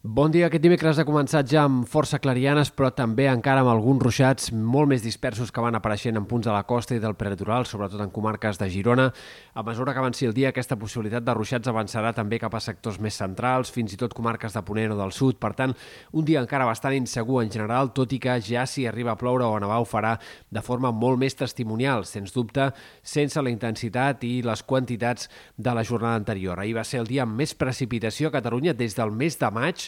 Bon dia. Aquest dimecres ha començat ja amb força clarianes, però també encara amb alguns ruixats molt més dispersos que van apareixent en punts de la costa i del prelitoral, sobretot en comarques de Girona. A mesura que avanci el dia, aquesta possibilitat de ruixats avançarà també cap a sectors més centrals, fins i tot comarques de Ponent o del sud. Per tant, un dia encara bastant insegur en general, tot i que ja si arriba a ploure o a nevar ho farà de forma molt més testimonial, sens dubte, sense la intensitat i les quantitats de la jornada anterior. Ahir va ser el dia amb més precipitació a Catalunya des del mes de maig,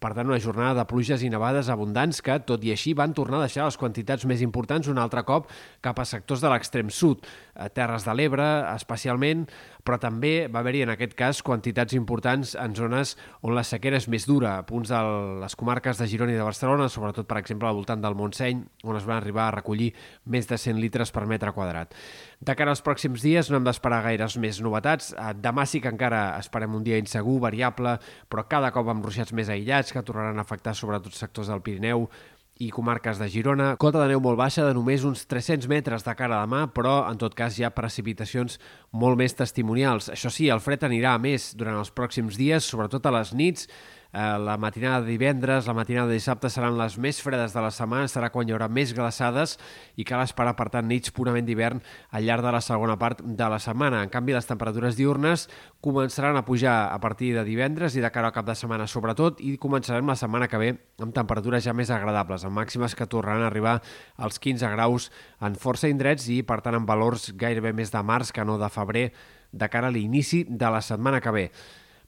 per tant, una jornada de pluges i nevades abundants que, tot i així, van tornar a deixar les quantitats més importants un altre cop cap a sectors de l'extrem sud, a Terres de l'Ebre especialment, però també va haver-hi en aquest cas quantitats importants en zones on la sequera és més dura, a punts de les comarques de Girona i de Barcelona, sobretot, per exemple, al voltant del Montseny, on es van arribar a recollir més de 100 litres per metre quadrat. De cara als pròxims dies no hem d'esperar gaires més novetats. Eh, demà sí que encara esperem un dia insegur, variable, però cada cop amb ruixats més aïllats, que tornaran a afectar sobretot sectors del Pirineu i comarques de Girona. Cota de neu molt baixa de només uns 300 metres de cara a demà, però en tot cas hi ha precipitacions molt més testimonials. Això sí, el fred anirà a més durant els pròxims dies, sobretot a les nits, la matinada de divendres, la matinada de dissabte seran les més fredes de la setmana, serà quan hi haurà més glaçades i cal esperar, per tant, nits purament d'hivern al llarg de la segona part de la setmana. En canvi, les temperatures diurnes començaran a pujar a partir de divendres i de cara al cap de setmana sobretot i començarem la setmana que ve amb temperatures ja més agradables, amb màximes que tornaran a arribar als 15 graus en força indrets i, per tant, amb valors gairebé més de març que no de febrer de cara a l'inici de la setmana que ve.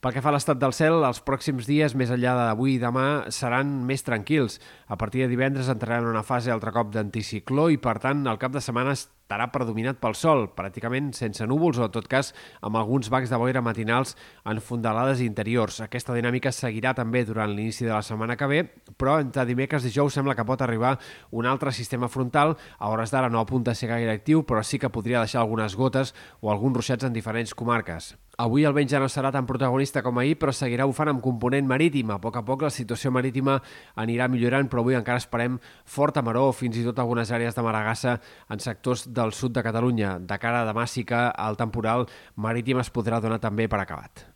Pel que fa a l'estat del cel, els pròxims dies, més enllà d'avui i demà, seran més tranquils. A partir de divendres entraran en una fase altre cop d'anticicló i, per tant, el cap de setmana estarà predominat pel sol, pràcticament sense núvols o, en tot cas, amb alguns bancs de boira matinals en fondalades interiors. Aquesta dinàmica seguirà també durant l'inici de la setmana que ve, però entre dimecres i dijous sembla que pot arribar un altre sistema frontal. A hores d'ara no apunta a ser gaire actiu, però sí que podria deixar algunes gotes o alguns ruixats en diferents comarques. Avui el vent ja no serà tan protagonista com ahir, però seguirà bufant amb component marítim. A poc a poc la situació marítima anirà millorant, però avui encara esperem forta maró, fins i tot algunes àrees de maragassa en sectors del sud de Catalunya. De cara a demà sí que el temporal marítim es podrà donar també per acabat.